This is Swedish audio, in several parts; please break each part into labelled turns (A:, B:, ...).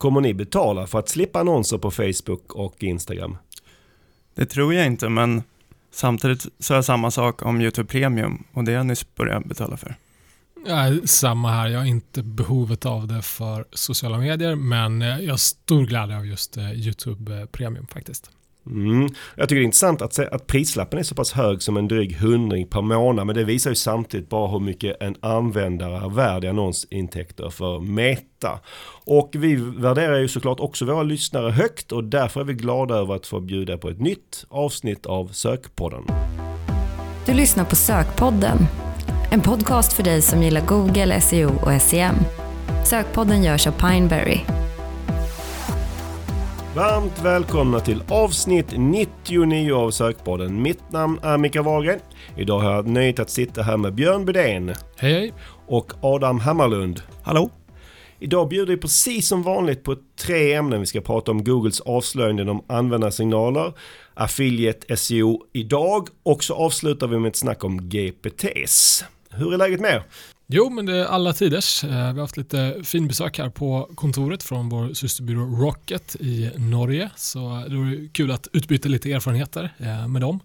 A: Kommer ni betala för att slippa annonser på Facebook och Instagram?
B: Det tror jag inte, men samtidigt så är samma sak om YouTube Premium och det har jag nyss börjat betala för.
C: Ja, samma här. Jag har inte behovet av det för sociala medier, men eh, jag har stor glädje av just eh, YouTube Premium faktiskt.
A: Mm. Jag tycker det är intressant att, se att prislappen är så pass hög som en dryg hundring per månad. Men det visar ju samtidigt bara hur mycket en användare är värd i annonsintäkter för Meta. Och vi värderar ju såklart också våra lyssnare högt och därför är vi glada över att få bjuda på ett nytt avsnitt av Sökpodden.
D: Du lyssnar på Sökpodden. En podcast för dig som gillar Google, SEO och SEM. Sökpodden görs av Pineberry
A: Varmt välkomna till avsnitt 99 av Sökpodden. Mitt namn är Mikael Wahlgren. Idag har jag nöjt att sitta här med Björn Bydén.
C: Hej hej.
A: Och Adam Hammarlund.
B: Hallå.
A: Idag bjuder vi precis som vanligt på tre ämnen. Vi ska prata om Googles avslöjanden om användarsignaler, affiliate SEO idag och så avslutar vi med ett snack om GPTs. Hur är läget med er?
C: Jo, men det är alla tiders. Eh, vi har haft lite fin besök här på kontoret från vår systerbyrå Rocket i Norge. Så det var kul att utbyta lite erfarenheter eh, med dem.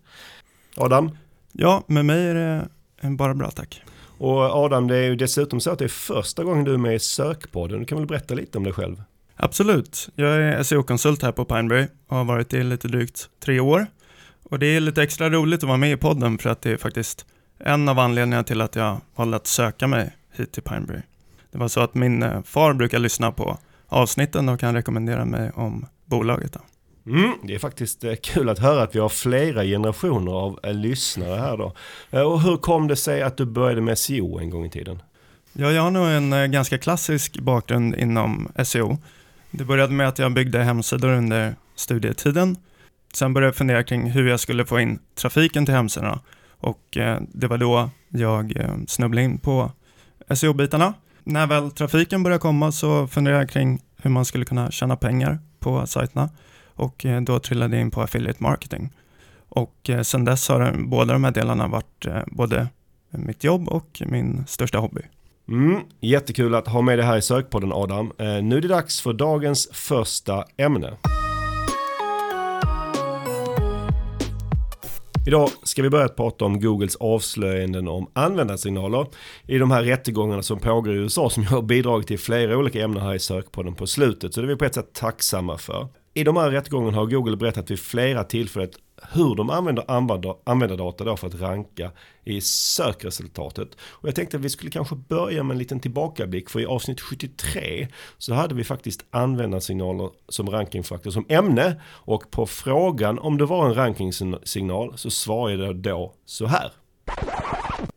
A: Adam?
B: Ja, med mig är det bara bra tack.
A: Och Adam, det är ju dessutom så att det är första gången du är med i Sökpodden. Du kan väl berätta lite om dig själv?
B: Absolut. Jag är SEO-konsult här på Pineberry och har varit det i lite drygt tre år. Och det är lite extra roligt att vara med i podden för att det är faktiskt en av anledningarna till att jag valde att söka mig hit till Pineberry. Det var så att min eh, far brukar lyssna på avsnitten och kan rekommendera mig om bolaget. Då.
A: Mm, det är faktiskt eh, kul att höra att vi har flera generationer av eh, lyssnare här då. Och hur kom det sig att du började med SEO en gång i tiden?
B: Ja, jag har nog en ganska klassisk bakgrund inom SEO. Det började med att jag byggde hemsidor under studietiden. Sen började jag fundera kring hur jag skulle få in trafiken till hemsidorna och eh, det var då jag eh, snubblade in på SEO-bitarna. När väl trafiken började komma så funderade jag kring hur man skulle kunna tjäna pengar på sajterna och eh, då trillade jag in på affiliate marketing. Och sen dess har båda de här delarna varit både mitt jobb och min största hobby.
A: Mm, jättekul att ha med dig här i Sökpodden Adam. nu är det dags för dagens första ämne. Idag ska vi börja prata om Googles avslöjanden om användarsignaler i de här rättegångarna som pågår i USA som jag har bidragit till flera olika ämnen här i sökpodden på slutet. Så det är vi på ett sätt tacksamma för. I de här rättegångarna har Google berättat vid flera tillfällen hur de använder användardata då för att ranka i sökresultatet. Och jag tänkte att vi skulle kanske börja med en liten tillbakablick för i avsnitt 73 så hade vi faktiskt användarsignaler som rankingfaktor som ämne och på frågan om det var en rankingsignal så svarade jag då så här.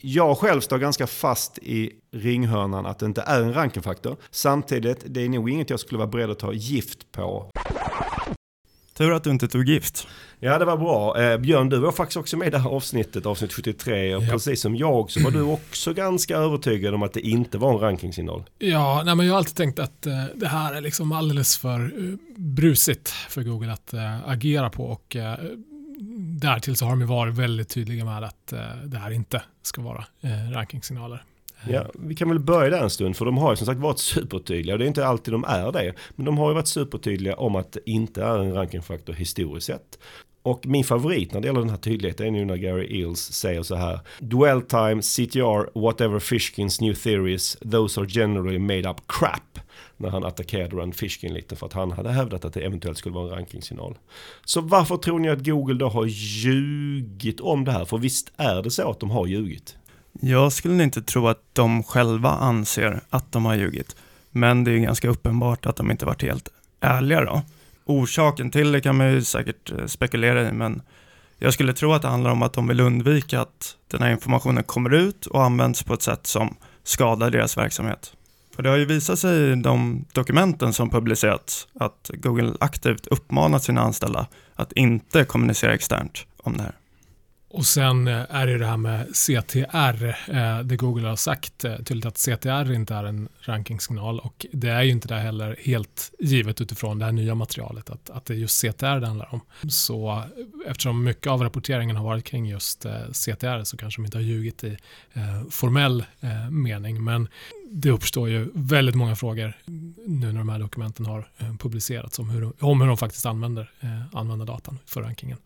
A: Jag själv står ganska fast i ringhörnan att det inte är en rankingfaktor. Samtidigt, det är nog inget jag skulle vara beredd att ta gift på.
B: Tur att du inte tog gift.
A: Ja det var bra. Eh, Björn du var faktiskt också med i det här avsnittet, avsnitt 73. Och ja. precis som jag så var du också ganska övertygad om att det inte var en rankingsignal.
C: Ja, nej, men jag har alltid tänkt att eh, det här är liksom alldeles för eh, brusigt för Google att eh, agera på. Och eh, därtill så har de varit väldigt tydliga med att eh, det här inte ska vara rankingsignaler.
A: Ja, vi kan väl börja där en stund för de har ju som sagt varit supertydliga och det är inte alltid de är det. Men de har ju varit supertydliga om att det inte är en rankingfaktor historiskt sett. Och min favorit när det gäller den här tydligheten är nu när Gary Eels säger så här. Dwell time, CTR, whatever Fishkins new theories, those are generally made up crap. När han attackerade Rand Fishkin lite för att han hade hävdat att det eventuellt skulle vara en rankingsignal. Så varför tror ni att Google då har ljugit om det här? För visst är det så att de har ljugit?
B: Jag skulle inte tro att de själva anser att de har ljugit. Men det är ganska uppenbart att de inte varit helt ärliga då. Orsaken till det kan man ju säkert eh, spekulera i, men jag skulle tro att det handlar om att de vill undvika att den här informationen kommer ut och används på ett sätt som skadar deras verksamhet. För det har ju visat sig i de dokumenten som publicerats att Google aktivt uppmanat sina anställda att inte kommunicera externt om det här.
C: Och sen eh, är det det här med CTR, eh, det Google har sagt eh, tydligt att CTR inte är en rankingsignal och det är ju inte det heller helt givet utifrån det här nya materialet att, att det är just CTR det handlar om. Så eftersom mycket av rapporteringen har varit kring just CTR så kanske de inte har ljugit i formell mening men det uppstår ju väldigt många frågor nu när de här dokumenten har publicerats om hur, om hur de faktiskt använder, använder datan för rankingen.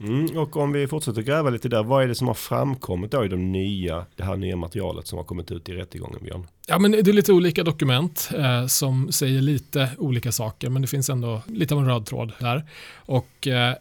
A: Mm, och om vi fortsätter gräva lite där, vad är det som har framkommit då i de nya, det här nya materialet som har kommit ut i rättegången, Björn?
C: Ja, men det är lite olika dokument eh, som säger lite olika saker, men det finns ändå lite av en röd tråd där. Och eh,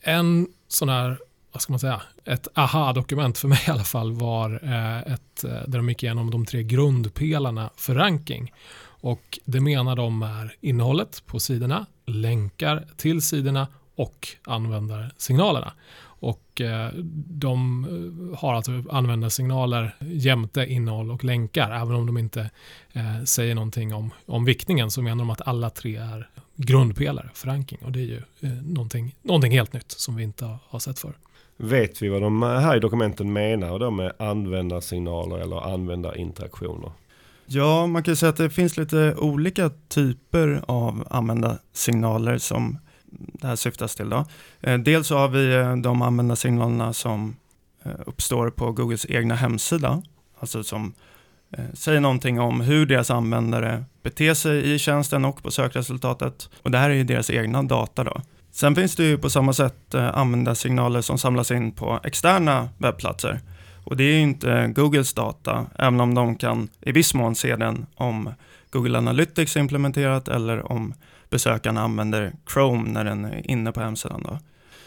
C: en sån här, vad ska man säga, ett aha-dokument för mig i alla fall var eh, ett eh, där de gick igenom de tre grundpelarna för ranking. Och det menar de är innehållet på sidorna, länkar till sidorna och användarsignalerna. Och eh, de eh, har alltså användarsignaler jämte innehåll och länkar. Även om de inte eh, säger någonting om, om viktningen så menar de att alla tre är grundpelare för ranking. Och det är ju någonting, någonting helt nytt som vi inte har sett förr.
A: Vet vi vad de här i dokumenten menar då med användarsignaler eller användarinteraktioner?
B: Ja, man kan säga att det finns lite olika typer av användarsignaler som det här syftas till. Då. Eh, dels så har vi eh, de användarsignalerna som eh, uppstår på Googles egna hemsida, alltså som säger någonting om hur deras användare beter sig i tjänsten och på sökresultatet. Och det här är ju deras egna data då. Sen finns det ju på samma sätt användarsignaler som samlas in på externa webbplatser. Och det är ju inte Googles data, även om de kan i viss mån se den om Google Analytics är implementerat eller om besökaren använder Chrome när den är inne på hemsidan. Då.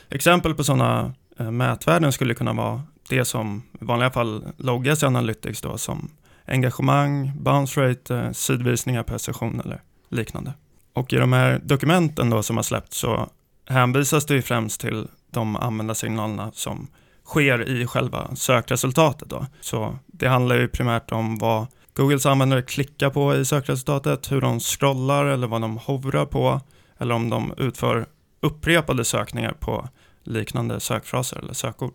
B: Exempel på sådana eh, mätvärden skulle kunna vara det som i vanliga fall loggas i Analytics då, som engagemang, bounce rate, eh, sidvisningar per session eller liknande. Och i de här dokumenten då som har släppts så hänvisas det främst till de användarsignalerna som sker i själva sökresultatet. Då. Så det handlar ju primärt om vad Googles användare klickar på i sökresultatet, hur de scrollar eller vad de hovrar på, eller om de utför upprepade sökningar på liknande sökfraser eller sökord.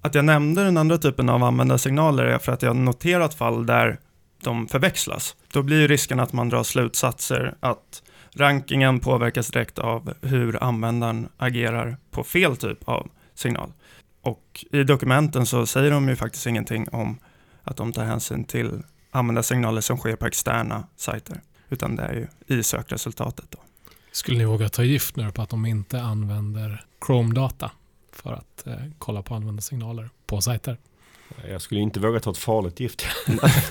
B: Att jag nämnde den andra typen av användarsignaler är för att jag noterat fall där de förväxlas. Då blir risken att man drar slutsatser att rankingen påverkas direkt av hur användaren agerar på fel typ av signal. Och i dokumenten så säger de ju faktiskt ingenting om att de tar hänsyn till använda signaler som sker på externa sajter, utan det är ju i sökresultatet. Då.
C: Skulle ni våga ta gift nu på att de inte använder Chrome-data för att eh, kolla på användarsignaler på sajter?
A: Jag skulle inte våga ta ett farligt gift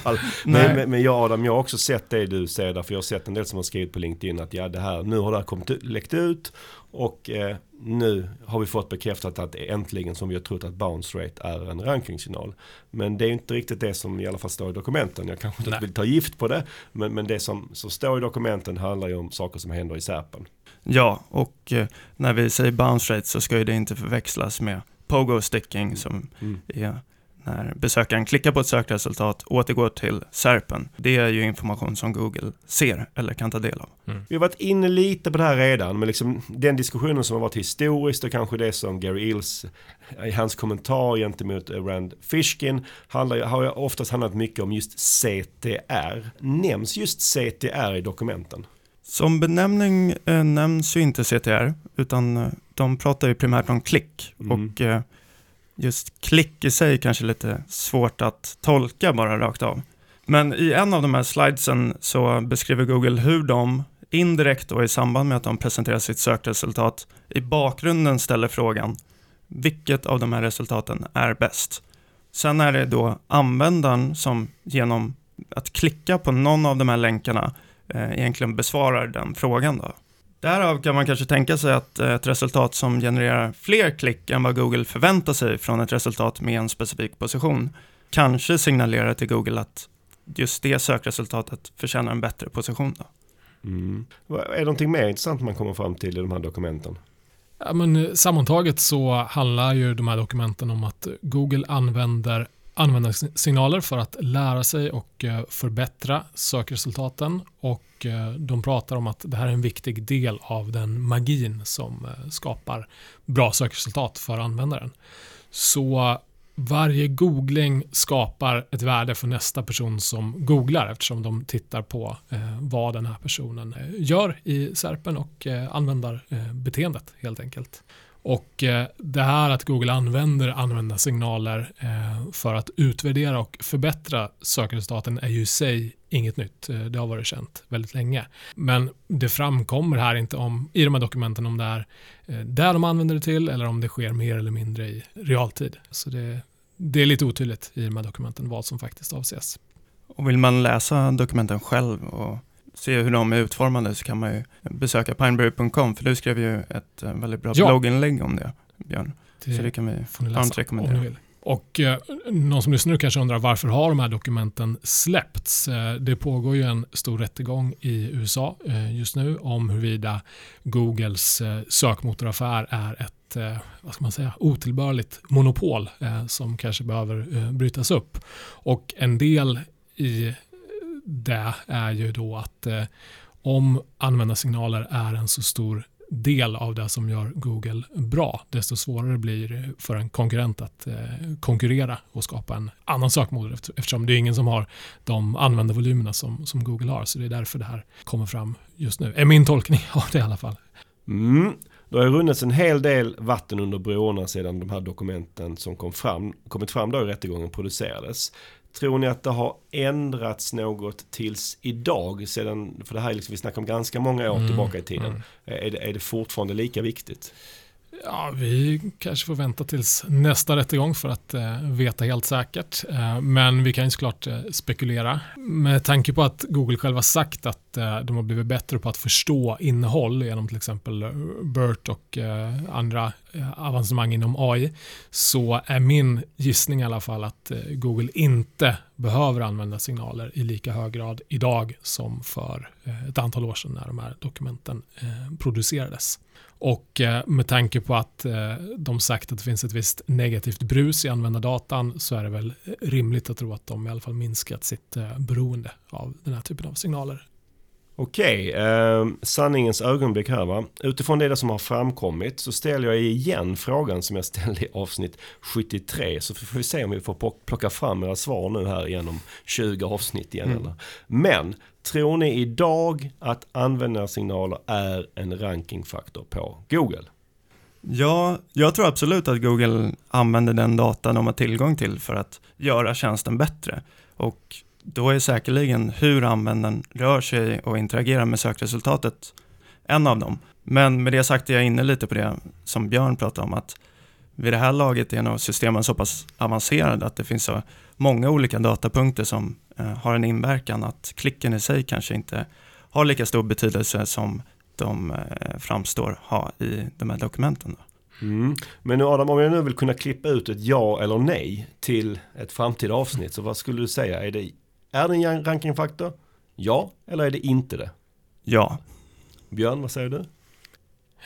A: fall. men, men, jag Adam, jag har också sett det du säger där, för jag har sett en del som har skrivit på LinkedIn att ja, det här, nu har det här kommit, läckt ut och eh, nu har vi fått bekräftat att det är äntligen som vi har trott att bounce rate är en rankingsignal. Men det är inte riktigt det som i alla fall står i dokumenten. Jag kanske inte Nej. vill ta gift på det, men, men det som, som står i dokumenten handlar ju om saker som händer i SERPen.
B: Ja, och eh, när vi säger bounce rate så ska ju det inte förväxlas med pogo sticking som mm. är när besökaren klickar på ett sökresultat återgår till SERPen. Det är ju information som Google ser eller kan ta del av.
A: Mm. Vi har varit inne lite på det här redan, men liksom den diskussionen som har varit historiskt och kanske det som Gary Ills i hans kommentar gentemot Rand Fishkin handlar, har ju oftast handlat mycket om just CTR. Nämns just CTR i dokumenten?
B: Som benämning eh, nämns ju inte CTR, utan eh, de pratar ju primärt om klick. Mm. Och eh, just klick i sig kanske lite svårt att tolka bara rakt av. Men i en av de här slidesen så beskriver Google hur de indirekt och i samband med att de presenterar sitt sökresultat i bakgrunden ställer frågan vilket av de här resultaten är bäst? Sen är det då användaren som genom att klicka på någon av de här länkarna eh, egentligen besvarar den frågan. Då. Därav kan man kanske tänka sig att ett resultat som genererar fler klick än vad Google förväntar sig från ett resultat med en specifik position kanske signalerar till Google att just det sökresultatet förtjänar en bättre position. Då.
A: Mm. Är det någonting mer intressant man kommer fram till i de här dokumenten?
C: Ja, men, eh, sammantaget så handlar ju de här dokumenten om att Google använder användarsignaler för att lära sig och eh, förbättra sökresultaten och eh, de pratar om att det här är en viktig del av den magin som eh, skapar bra sökresultat för användaren. Så varje googling skapar ett värde för nästa person som googlar eftersom de tittar på vad den här personen gör i SERPen och användarbeteendet helt enkelt. Och eh, det här att Google använder användarsignaler eh, för att utvärdera och förbättra sökresultaten är ju i sig inget nytt. Eh, det har varit känt väldigt länge. Men det framkommer här inte om, i de här dokumenten om det är där de använder det till eller om det sker mer eller mindre i realtid. Så det, det är lite otydligt i de här dokumenten vad som faktiskt avses.
B: Och vill man läsa dokumenten själv och se hur de är utformade så kan man ju besöka pineberry.com för du skrev ju ett eh, väldigt bra ja. blogginlägg om det, Björn. Det så det kan vi varmt rekommendera.
C: Och eh, någon som lyssnar nu kanske undrar varför har de här dokumenten släppts? Eh, det pågår ju en stor rättegång i USA eh, just nu om huruvida Googles eh, sökmotoraffär är ett eh, vad ska man säga, otillbörligt monopol som kanske behöver brytas upp. Och en del i det är ju då att eh, om användarsignaler är en så stor del av det som gör Google bra, desto svårare blir det för en konkurrent att eh, konkurrera och skapa en annan sökmotor eftersom det är ingen som har de användarvolymerna som, som Google har. Så det är därför det här kommer fram just nu, är min tolkning av det i alla fall.
A: Mm. Det har runnits en hel del vatten under broarna sedan de här dokumenten som kom fram, kommit fram då i rättegången producerades. Tror ni att det har ändrats något tills idag? Sedan, för det här är liksom, vi snackar om ganska många år mm, tillbaka i tiden. Mm. Är, det, är det fortfarande lika viktigt?
C: Ja, vi kanske får vänta tills nästa rättegång för att eh, veta helt säkert. Eh, men vi kan ju såklart eh, spekulera. Med tanke på att Google själva sagt att eh, de har blivit bättre på att förstå innehåll genom till exempel eh, BERT och eh, andra eh, avancemang inom AI så är min gissning i alla fall att eh, Google inte behöver använda signaler i lika hög grad idag som för eh, ett antal år sedan när de här dokumenten producerades. Och eh, med tanke på att eh, de sagt att det finns ett visst negativt brus i användardatan så är det väl rimligt att tro att de i alla fall minskat sitt eh, beroende av den här typen av signaler.
A: Okej, eh, sanningens ögonblick här va. Utifrån det som har framkommit så ställer jag igen frågan som jag ställde i avsnitt 73. Så får vi se om vi får plocka fram era svar nu här genom 20 avsnitt igen. Mm. Eller. Men Tror ni idag att användarsignaler är en rankingfaktor på Google?
B: Ja, jag tror absolut att Google använder den data de har tillgång till för att göra tjänsten bättre. Och då är säkerligen hur användaren rör sig och interagerar med sökresultatet en av dem. Men med det sagt är jag inne lite på det som Björn pratade om, att vid det här laget är nog systemen så pass avancerade att det finns så många olika datapunkter som eh, har en inverkan att klicken i sig kanske inte har lika stor betydelse som de eh, framstår ha i de här dokumenten.
A: Mm. Men nu Adam, om jag nu vill kunna klippa ut ett ja eller nej till ett framtida avsnitt, så vad skulle du säga? Är det, är det en rankingfaktor? Ja, eller är det inte det?
B: Ja.
A: Björn, vad säger du?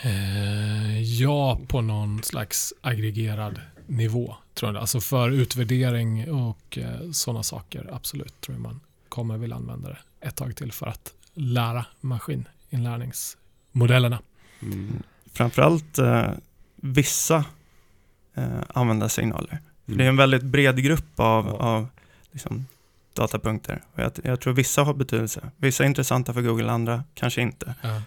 C: Eh, ja, på någon slags aggregerad nivå. Tror jag. Alltså för utvärdering och eh, sådana saker, absolut, tror jag man kommer vilja använda det ett tag till för att lära maskininlärningsmodellerna.
B: Mm. Framförallt eh, vissa eh, användarsignaler. Mm. Det är en väldigt bred grupp av, ja. av liksom, datapunkter. Jag, jag, tror vissa har betydelse. Vissa är intressanta för Google, andra kanske inte. Ja.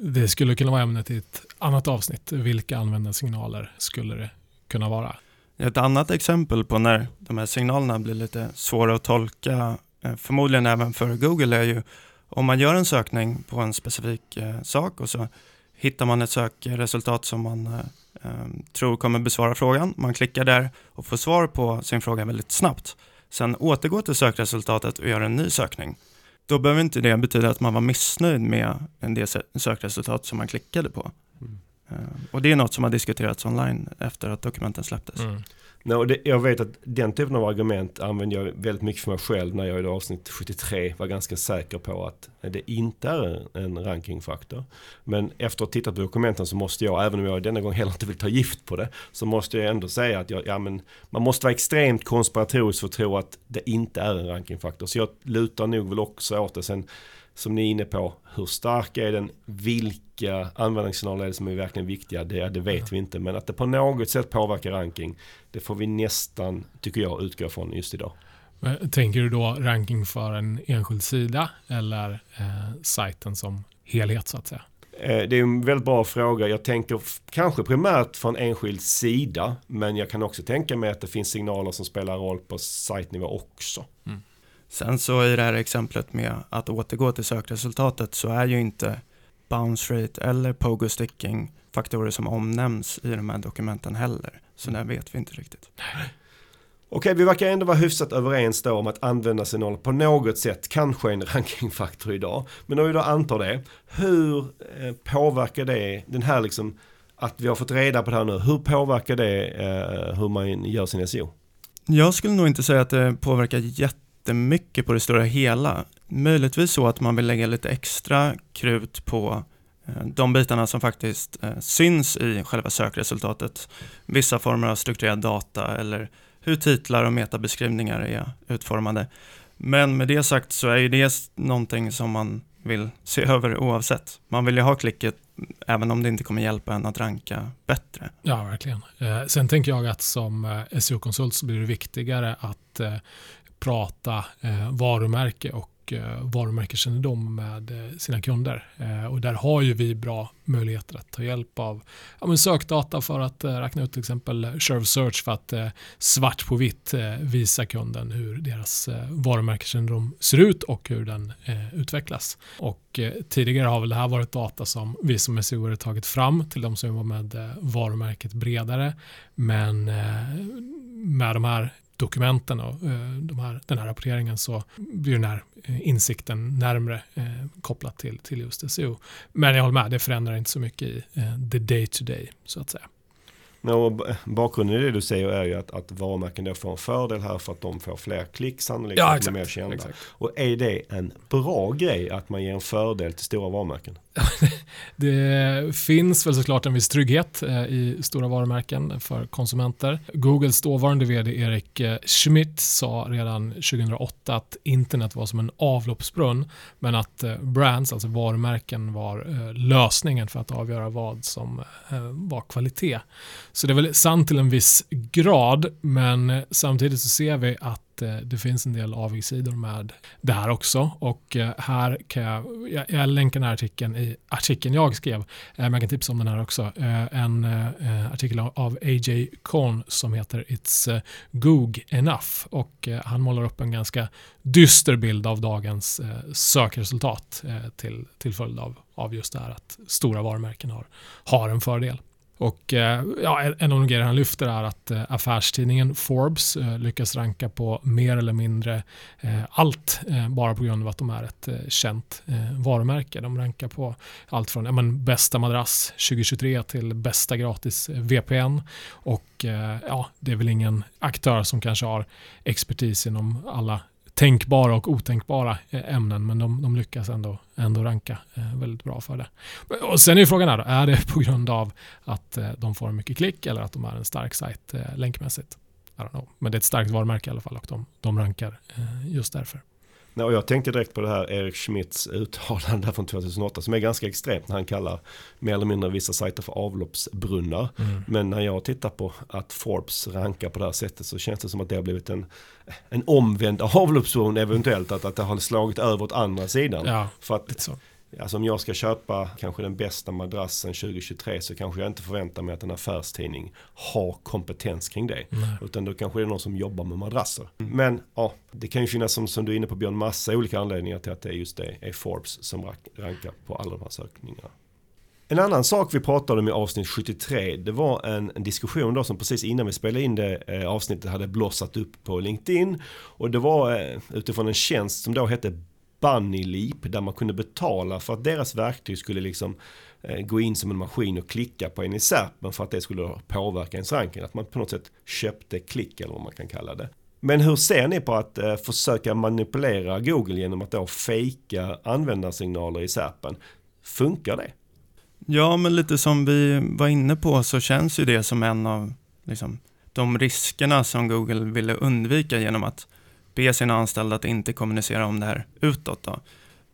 C: Det skulle kunna vara ämnet i ett annat avsnitt. Vilka användarsignaler skulle det kunna vara?
B: Ett annat exempel på när de här signalerna blir lite svåra att tolka, eh, förmodligen även för Google, är ju om man gör en sökning på en specifik eh, sak och så hittar man ett sökresultat som man eh, eh tror kommer besvara frågan. Man klickar där och får svar på sin fråga väldigt snabbt. Sen återgår till sökresultatet och gör en ny sökning. Då behöver inte det betyda att man var missnöjd med det sökresultat som man klickade på. Mm. Och det är något som har diskuterats online efter att dokumenten släpptes. Mm.
A: Nej, och det, jag vet att den typen av argument använder jag väldigt mycket för mig själv när jag i avsnitt 73 var ganska säker på att det inte är en rankingfaktor. Men efter att ha tittat på dokumenten så måste jag, även om jag denna gång heller inte vill ta gift på det, så måste jag ändå säga att jag, ja, men man måste vara extremt konspiratorisk för att tro att det inte är en rankingfaktor. Så jag lutar nog väl också åt det. Sen som ni är inne på, hur stark är den? Vilka användningssignaler är det som är verkligen viktiga? Det, det vet vi inte. Men att det på något sätt påverkar ranking, det får vi nästan, tycker jag, utgå från just idag.
C: Tänker du då ranking för en enskild sida eller eh, sajten som helhet så att säga?
A: Eh, det är en väldigt bra fråga. Jag tänker kanske primärt från enskild sida. Men jag kan också tänka mig att det finns signaler som spelar roll på sajtnivå också. Mm.
B: Sen så i det här exemplet med att återgå till sökresultatet så är ju inte bounce rate eller pogo sticking faktorer som omnämns i de här dokumenten heller. Så det vet vi inte riktigt.
A: Okej, vi verkar ändå vara hyfsat överens då om att använda signal på något sätt kanske en rankingfaktor idag. Men om vi då antar det, hur eh, påverkar det den här liksom att vi har fått reda på det här nu, hur påverkar det eh, hur man gör sin SEO?
B: Jag skulle nog inte säga att det påverkar jätte jättemycket på det stora hela. Möjligtvis så att man vill lägga lite extra krut på eh, de bitarna som faktiskt eh, syns i själva sökresultatet. Vissa former av strukturerad data eller hur titlar och metabeskrivningar är utformade. Men med det sagt så är det någonting som man vill se över oavsett. Man vill ju ha klicket mm, även om det inte kommer hjälpa en att ranka bättre.
C: Ja, verkligen. Eh, sen tänker jag att som eh, SEO-konsult så blir det viktigare att prata eh, varumärke och eh, varumärkeskännedom med eh, sina kunder. Eh, och där har ju vi bra möjligheter att ta hjälp av ja, men sökdata för att eh, räkna ut till exempel Sherv Search för att eh, svart på vitt eh, visa kunden hur deras eh, varumärkeskännedom ser ut och hur den eh, utvecklas. Och eh, tidigare har väl det här varit data som vi som SEO har tagit fram till de som jobbar med eh, varumärket bredare. Men eh, med de här dokumenten och eh, de här, den här rapporteringen så blir den här eh, insikten närmre eh, kopplat till, till just SEO. Men jag håller med, det förändrar inte så mycket i the day to day så att säga.
A: No, bakgrunden i det du säger är ju att, att varumärken då får en fördel här för att de får fler klick sannolikt.
C: Ja, exakt,
A: mer kända. Exakt. Och är det en bra grej att man ger en fördel till stora varumärken?
C: det finns väl såklart en viss trygghet eh, i stora varumärken för konsumenter. Googles dåvarande vd Erik eh, Schmidt sa redan 2008 att internet var som en avloppsbrunn men att eh, brands, alltså varumärken, var lösningen för att avgöra vad som var kvalitet. Så det är väl sant till en viss grad men samtidigt så ser vi att Eh, det finns en del avigsidor med det här också. Och eh, här kan jag, jag, jag länkar den här artikeln i artikeln jag skrev, eh, men jag kan tipsa om den här också. En artikel av A.J. Korn som heter It's Goog Enough och han målar upp en ganska dyster bild av dagens sökresultat till, till följd av, av just det här att stora varumärken har, har en fördel. Och eh, ja, en av de grejer han lyfter är att eh, affärstidningen Forbes eh, lyckas ranka på mer eller mindre allt bara på grund av att de är ett känt varumärke. De rankar på allt från ja, men, bästa madrass 2023 till bästa gratis VPN. Och ja, det är väl ingen aktör som kanske har expertis inom alla tänkbara och otänkbara eh, ämnen men de, de lyckas ändå, ändå ranka eh, väldigt bra för det. Och sen är frågan här då, är det på grund av att eh, de får mycket klick eller att de är en stark sajt länkmässigt? I don't know. Men det är ett starkt varumärke i alla fall och de, de rankar just därför.
A: Nej, och jag tänkte direkt på det här Erik Schmidts uttalande från 2008 som är ganska extremt när han kallar mer eller mindre vissa sajter för avloppsbrunnar. Mm. Men när jag tittar på att Forbes rankar på det här sättet så känns det som att det har blivit en, en omvänd avloppsbrunn eventuellt. Att, att det har slagit över åt andra sidan.
C: Ja,
A: för att Alltså om jag ska köpa kanske den bästa madrassen 2023 så kanske jag inte förväntar mig att en affärstidning har kompetens kring det. Nej. Utan då kanske det är någon som jobbar med madrasser. Men ja, det kan ju finnas som, som du är inne på Björn massa olika anledningar till att det är just det är Forbes som rankar på alla de här sökningarna. En annan sak vi pratade om i avsnitt 73 det var en, en diskussion då som precis innan vi spelade in det eh, avsnittet hade blossat upp på LinkedIn. Och det var eh, utifrån en tjänst som då hette BunnyLeap där man kunde betala för att deras verktyg skulle liksom eh, gå in som en maskin och klicka på en i SERPen för att det skulle påverka ens ranking. Att man på något sätt köpte klick eller vad man kan kalla det. Men hur ser ni på att eh, försöka manipulera Google genom att då fejka användarsignaler i SERPen? Funkar det?
B: Ja, men lite som vi var inne på så känns ju det som en av liksom, de riskerna som Google ville undvika genom att be sina anställda att inte kommunicera om det här utåt. Då.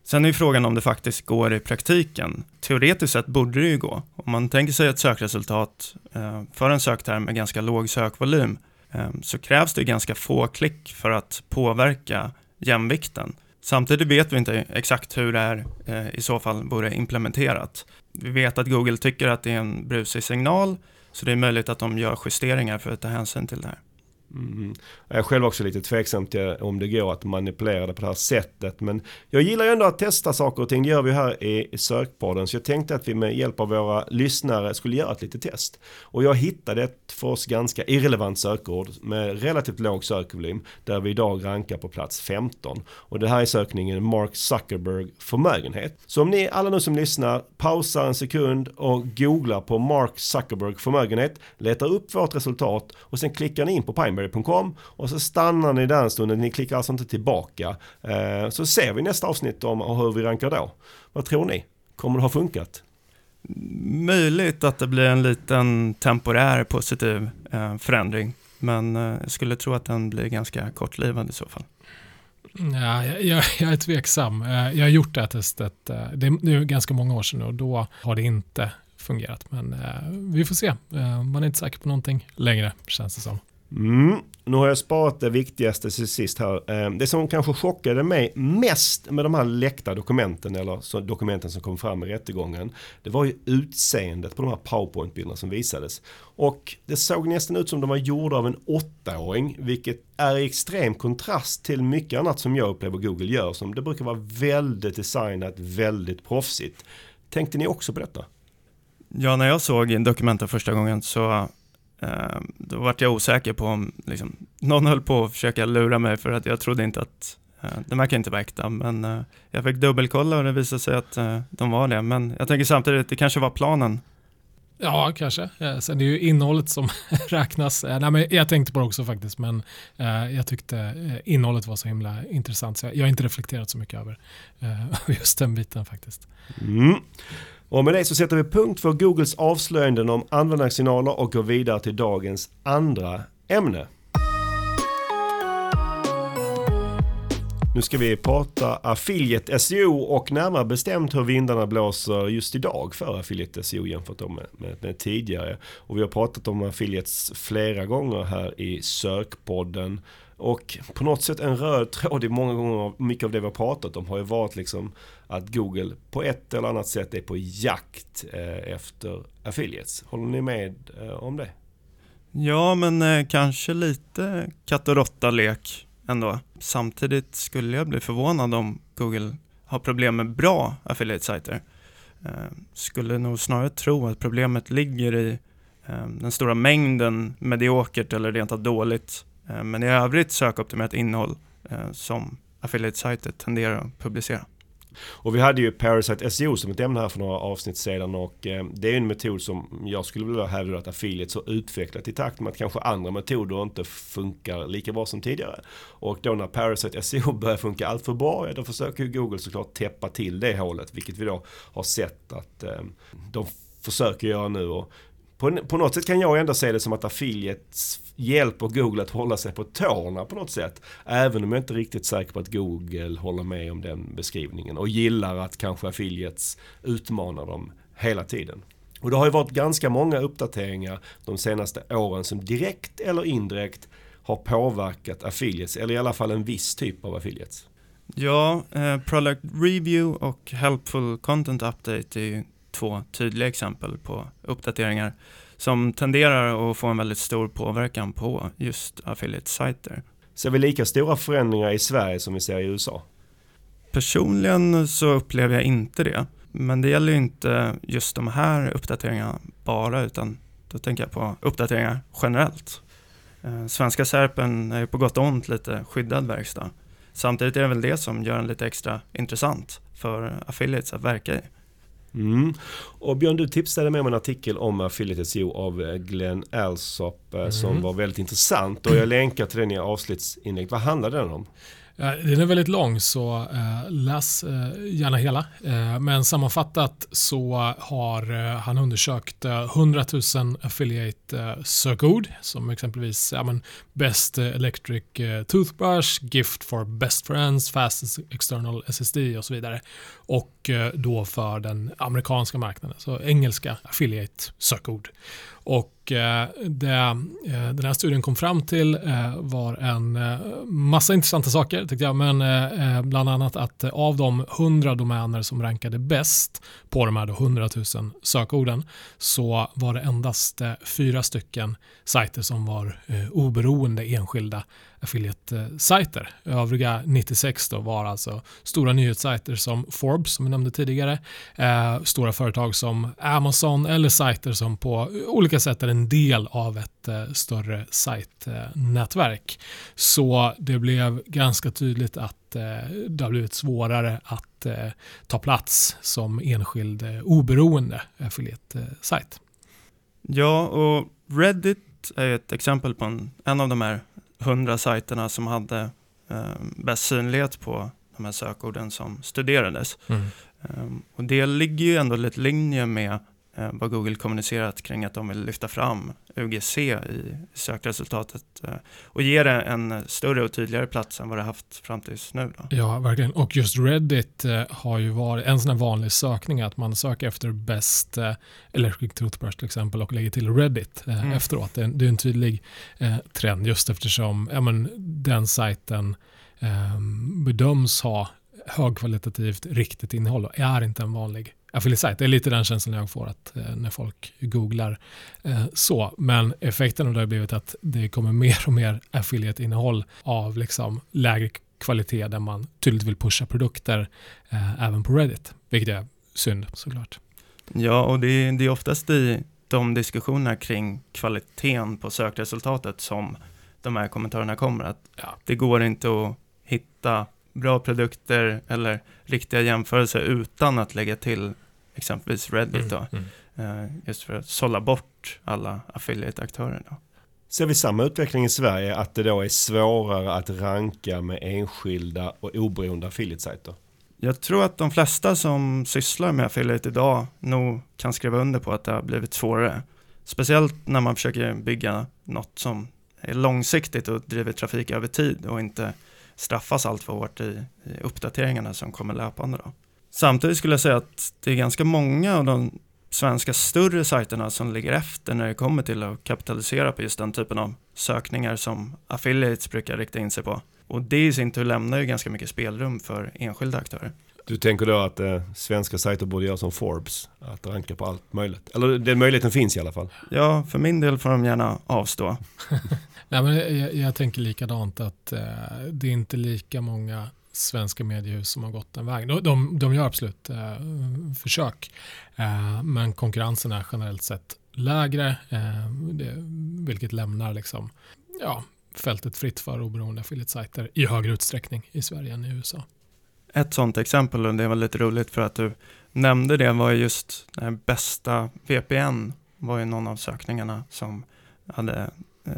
B: Sen är ju frågan om det faktiskt går i praktiken. Teoretiskt sett borde det ju gå. Om man tänker sig ett sökresultat eh, för en sökterm med ganska låg sökvolym eh, så krävs det ganska få klick för att påverka jämvikten. Samtidigt vet vi inte exakt hur det här eh, i så fall vore implementerat. Vi vet att Google tycker att det är en brusig signal, så det är möjligt att de gör justeringar för att ta hänsyn till det här.
A: Mm. Jag är själv också lite tveksam till om det går att manipulera det på det här sättet. Men jag gillar ju ändå att testa saker och ting. Det gör vi här i Sökpodden. Så jag tänkte att vi med hjälp av våra lyssnare skulle göra ett litet test. Och jag hittade ett för oss ganska irrelevant sökord med relativt låg sökvolym. Där vi idag rankar på plats 15. Och det här är sökningen Mark Zuckerberg förmögenhet. Så om ni alla nu som lyssnar pausar en sekund och googlar på Mark Zuckerberg förmögenhet. Letar upp vårt resultat och sen klickar ni in på PIME. Library.com och så stannar ni där en stund, ni klickar alltså inte tillbaka. Eh, så ser vi nästa avsnitt om hur vi rankar då. Vad tror ni? Kommer det ha funkat?
B: Möjligt att det blir en liten temporär positiv eh, förändring, men eh, jag skulle tro att den blir ganska kortlivad i så fall.
C: Ja, jag, jag, är tveksam. Jag har gjort det här testet, det är nu ganska många år sedan och då har det inte fungerat. Men vi får se. Man är inte säker på någonting längre känns det som.
A: Mm. Nu har jag sparat det viktigaste till sist här. Eh, det som kanske chockade mig mest med de här läckta dokumenten eller dokumenten som kom fram i rättegången. Det var ju utseendet på de här powerpoint-bilderna som visades. Och det såg nästan ut som de var gjorda av en åttaåring. Vilket är i extrem kontrast till mycket annat som jag upplever Google gör. Som det brukar vara väldigt designat, väldigt proffsigt. Tänkte ni också på detta?
B: Ja, när jag såg dokumenten första gången så då vart jag osäker på om liksom, någon höll på att försöka lura mig för att jag trodde inte att uh, de verkar inte vara äkta. Men uh, jag fick dubbelkolla och det visade sig att de var det. Men jag tänker samtidigt att det kanske var planen.
C: Ja, kanske. Sen det är ju innehållet som räknas. Nej, men jag tänkte på det också faktiskt, men jag tyckte innehållet var så himla intressant så jag har inte reflekterat så mycket över just den biten faktiskt.
A: Mm. Och med det så sätter vi punkt för Googles avslöjanden om användarsignaler och går vidare till dagens andra ämne. Nu ska vi prata affiliate SEO och närmare bestämt hur vindarna blåser just idag för affiliate SEO jämfört med, med, med, tidigare. Och vi har pratat om affiliates flera gånger här i sökpodden. Och på något sätt en röd tråd i många gånger, mycket av det vi har pratat om har ju varit liksom att Google på ett eller annat sätt är på jakt eh, efter affiliates. Håller ni med eh, om det?
B: Ja, men eh, kanske lite katt och råtta-lek ändå. Samtidigt skulle jag bli förvånad om Google har problem med bra affiliate-sajter. Skulle nog snarare tro att problemet ligger i den stora mängden mediokert eller rent av dåligt, Eh, men i övrigt sökoptimerat innehåll eh, som affiliate-sajter tenderar att publicera.
A: Och vi hade ju Parasite SEO som ett ämne här för några avsnitt sedan och eh, det är en metod som jag skulle vilja hävda att affiliates har utvecklat i takt med att kanske andra metoder inte funkar lika bra som tidigare. Och då när Parasite SEO börjar funka allt för bra, ja, då försöker Google såklart täppa till det hålet, vilket vi då har sett att eh, de försöker göra nu. Och på, på något sätt kan jag ändå se det som att affiliates hjälper Google att hålla sig på tårna på något sätt. Även om jag inte är riktigt säker på att Google håller med om den beskrivningen och gillar att kanske affiliates utmanar dem hela tiden. Och det har ju varit ganska många uppdateringar de senaste åren som direkt eller indirekt har påverkat affiliates, eller i alla fall en viss typ av affiliates.
B: Ja, eh, Product Review och Helpful Content Update är ju två tydliga exempel på uppdateringar som tenderar att få en väldigt stor påverkan på just affiliate-sajter.
A: Ser vi lika stora förändringar i Sverige som vi ser i USA?
B: Personligen så upplever jag inte det. Men det gäller ju inte just de här uppdateringarna bara, utan då tänker jag på uppdateringar generellt. Eh, svenska Serpen är på gott och ont lite skyddad verkstad. Samtidigt är det väl det som gör den lite extra intressant för affiliates att verka i.
A: Mm. Och Björn, du tipsade mig om en artikel om Affiliate SEO av eh, Glenn Alsop mm. som var väldigt intressant och jag länkar till den i avsnittsinlägget. Vad handlar den om?
C: Eh, den är väldigt lång så eh, läs eh, gärna hela. Men sammanfattat så har han undersökt 100 000 affiliate sökord som exempelvis ja, men Best Electric Toothbrush, Gift for Best Friends, Fastest External SSD och så vidare. Och då för den amerikanska marknaden, så engelska affiliate sökord. Och eh, det eh, den här studien kom fram till eh, var en massa intressanta saker tyckte jag, men bland annat att av de 100 domäner som rankade bäst på de här 100 000 sökorden så var det endast fyra stycken sajter som var oberoende enskilda affiliate-sajter. Övriga 96 då var alltså stora nyhetssajter som Forbes som vi nämnde tidigare, eh, stora företag som Amazon eller sajter som på olika sätt är en del av ett eh, större sajtnätverk. Så det blev ganska tydligt att eh, det har blivit svårare att eh, ta plats som enskild eh, oberoende affiliate-sajt.
B: Ja, och Reddit är ett exempel på en, en av de här hundra sajterna som hade eh, bäst synlighet på de här sökorden som studerades. Mm. Um, och det ligger ju ändå lite linje med vad Google kommunicerat kring att de vill lyfta fram UGC i sökresultatet eh, och ge det en större och tydligare plats än vad det haft fram tills nu. Då.
C: Ja, verkligen. Och just Reddit eh, har ju varit en sån här vanlig sökning att man söker efter bäst electric toothbrush till exempel och lägger till Reddit mm. efteråt. Det är, det är en tydlig trend just eftersom ja, men, den sajten bedöms ha högkvalitativt riktigt innehåll och är inte en vanlig affiliate Det är lite den känslan jag får att eh, när folk googlar eh, så. Men effekten av det har blivit att det kommer mer och mer affiliate-innehåll av liksom lägre kvalitet där man tydligt vill pusha produkter eh, även på Reddit. Vilket är synd såklart.
B: Ja, och det är, det är oftast i de diskussionerna kring kvaliteten på sökresultatet som de här kommentarerna kommer. Att ja. Det går inte att hitta bra produkter eller riktiga jämförelser utan att lägga till exempelvis Reddit då, mm, mm. just för att sålla bort alla affiliate-aktörer. Då.
A: Ser vi samma utveckling i Sverige, att det då är svårare att ranka med enskilda och oberoende affiliate-sajter?
B: Jag tror att de flesta som sysslar med affiliate idag nog kan skriva under på att det har blivit svårare. Speciellt när man försöker bygga något som är långsiktigt och driver trafik över tid och inte straffas allt för hårt i, i uppdateringarna som kommer löpande. Då. Samtidigt skulle jag säga att det är ganska många av de svenska större sajterna som ligger efter när det kommer till att kapitalisera på just den typen av sökningar som affiliates brukar rikta in sig på. Och det i sin tur lämnar ju ganska mycket spelrum för enskilda aktörer.
A: Du tänker då att eh, svenska sajter borde göra som Forbes, att ranka på allt möjligt? Eller den möjligheten finns i alla fall?
B: Ja, för min del får de gärna avstå.
C: Nej, men jag, jag tänker likadant att eh, det är inte lika många svenska mediehus som har gått den vägen. De, de, de gör absolut eh, försök, eh, men konkurrensen är generellt sett lägre, eh, det, vilket lämnar liksom, ja, fältet fritt för oberoende affiliate-sajter i högre utsträckning i Sverige än i USA.
B: Ett sådant exempel, och det var lite roligt för att du nämnde det, var just den bästa VPN var ju någon av sökningarna som hade eh,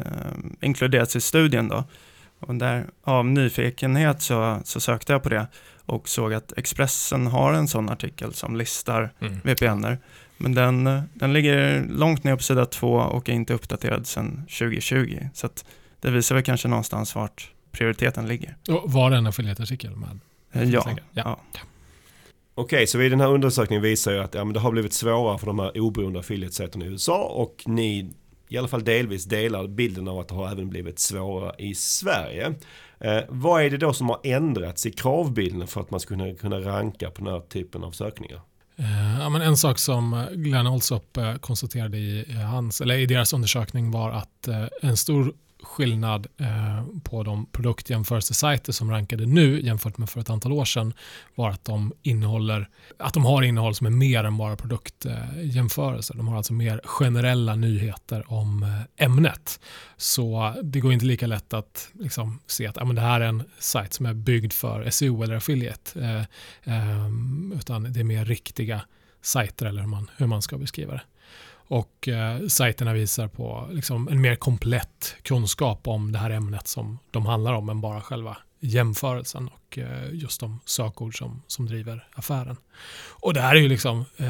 B: inkluderats i studien då. Och där, av nyfikenhet så, så sökte jag på det och såg att Expressen har en sån artikel som listar mm. VPNer. Men den, den ligger långt ner på sida två och är inte uppdaterad sedan 2020. Så det visar väl kanske någonstans vart prioriteten ligger.
C: Och var det en affiliate-artikel med?
B: Ja. ja. ja.
A: Okej, så i den här undersökningen visar ju att ja, men det har blivit svårare för de här oberoende affiliate i USA och ni i alla fall delvis delar bilden av att det har även blivit svårare i Sverige. Eh, vad är det då som har ändrats i kravbilden för att man ska kunna, kunna ranka på den här typen av sökningar?
C: Eh, ja, men en sak som eh, Glenn Olsop eh, konstaterade i, eh, hans, eller i deras undersökning var att eh, en stor skillnad eh, på de produktjämförelsesajter som rankade nu jämfört med för ett antal år sedan var att de, innehåller, att de har innehåll som är mer än bara produktjämförelser. De har alltså mer generella nyheter om eh, ämnet. Så det går inte lika lätt att liksom, se att ja, men det här är en sajt som är byggd för SEO eller affiliate. Eh, ehm, utan det är mer riktiga sajter eller hur man, hur man ska beskriva det. Och eh, sajterna visar på liksom, en mer komplett kunskap om det här ämnet som de handlar om än bara själva jämförelsen och eh, just de sökord som, som driver affären. Och det här är ju liksom, eh,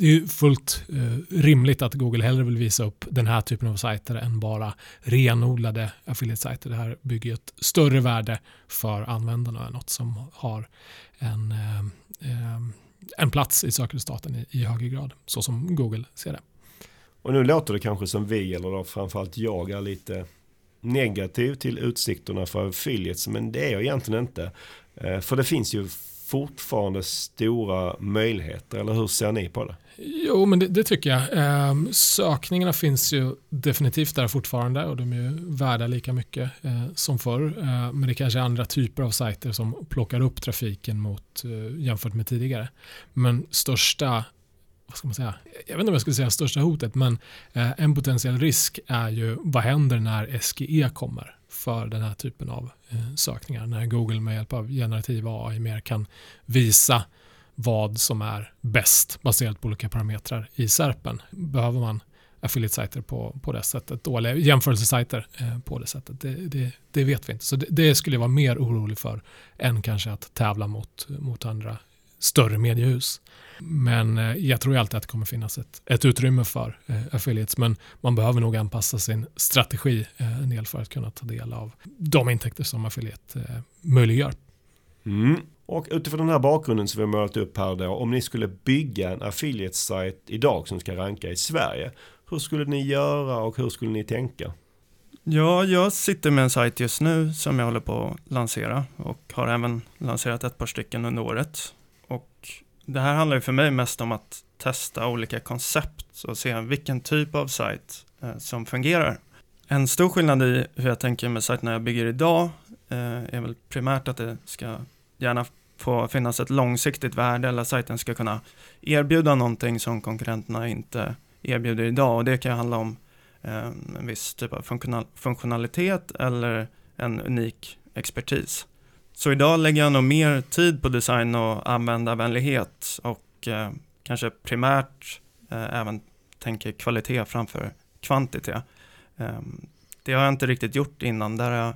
C: det är ju fullt eh, rimligt att Google hellre vill visa upp den här typen av sajter än bara renodlade affiliate-sajter. Det här bygger ju ett större värde för användarna, något som har en, eh, eh, en plats i sökresultaten i, i högre grad, så som Google ser det.
A: Och nu låter det kanske som vi, eller då framförallt jag, är lite negativ till utsikterna för affiliates, men det är jag egentligen inte. Eh, för det finns ju fortfarande stora möjligheter, eller hur ser ni på det?
C: Jo, men det, det tycker jag. Eh, sökningarna finns ju definitivt där fortfarande och de är ju värda lika mycket eh, som förr. Eh, men det kanske är andra typer av sajter som plockar upp trafiken mot, eh, jämfört med tidigare. Men största vad ska man säga, jag vet inte om jag skulle säga största hotet, men eh, en potentiell risk är ju vad händer när SGE kommer för den här typen av eh, sökningar. När Google med hjälp av generativ AI mer kan visa vad som är bäst baserat på olika parametrar i SERPen. Behöver man affiliate-sajter på, på det sättet då, eller jämförelsesajter eh, på det sättet. Det, det, det, vet vi inte. Så det, det, skulle jag vara mer orolig för än kanske att tävla mot, mot andra större mediehus. Men eh, jag tror alltid att det kommer finnas ett, ett utrymme för eh, affiliates, men man behöver nog anpassa sin strategi eh, en del för att kunna ta del av de intäkter som affiliate eh, möjliggör.
A: Mm. Och utifrån den här bakgrunden som vi har målat upp här då, om ni skulle bygga en affiliate-sajt idag som ska ranka i Sverige, hur skulle ni göra och hur skulle ni tänka?
B: Ja, jag sitter med en sajt just nu som jag håller på att lansera och har även lanserat ett par stycken under året. Det här handlar ju för mig mest om att testa olika koncept och se vilken typ av sajt eh, som fungerar. En stor skillnad i hur jag tänker med sajterna jag bygger idag eh, är väl primärt att det ska gärna få finnas ett långsiktigt värde eller att sajten ska kunna erbjuda någonting som konkurrenterna inte erbjuder idag och det kan handla om eh, en viss typ av funktional funktionalitet eller en unik expertis. Så idag lägger jag nog mer tid på design och användarvänlighet och eh, kanske primärt eh, även tänker kvalitet framför kvantitet. Eh, det har jag inte riktigt gjort innan. Där jag,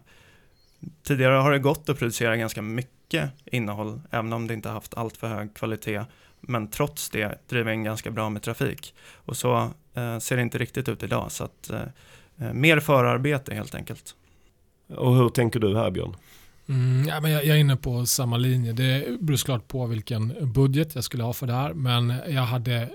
B: tidigare har det gått att producera ganska mycket innehåll, även om det inte haft allt för hög kvalitet. Men trots det driver in ganska bra med trafik. Och så eh, ser det inte riktigt ut idag. Så att, eh, eh mer förarbete helt enkelt.
A: Och hur tänker du här Björn?
C: Mm, ja, men jag, jag, är inne på samma linje. Det beror såklart på vilken budget jag skulle ha för det här. Men jag hade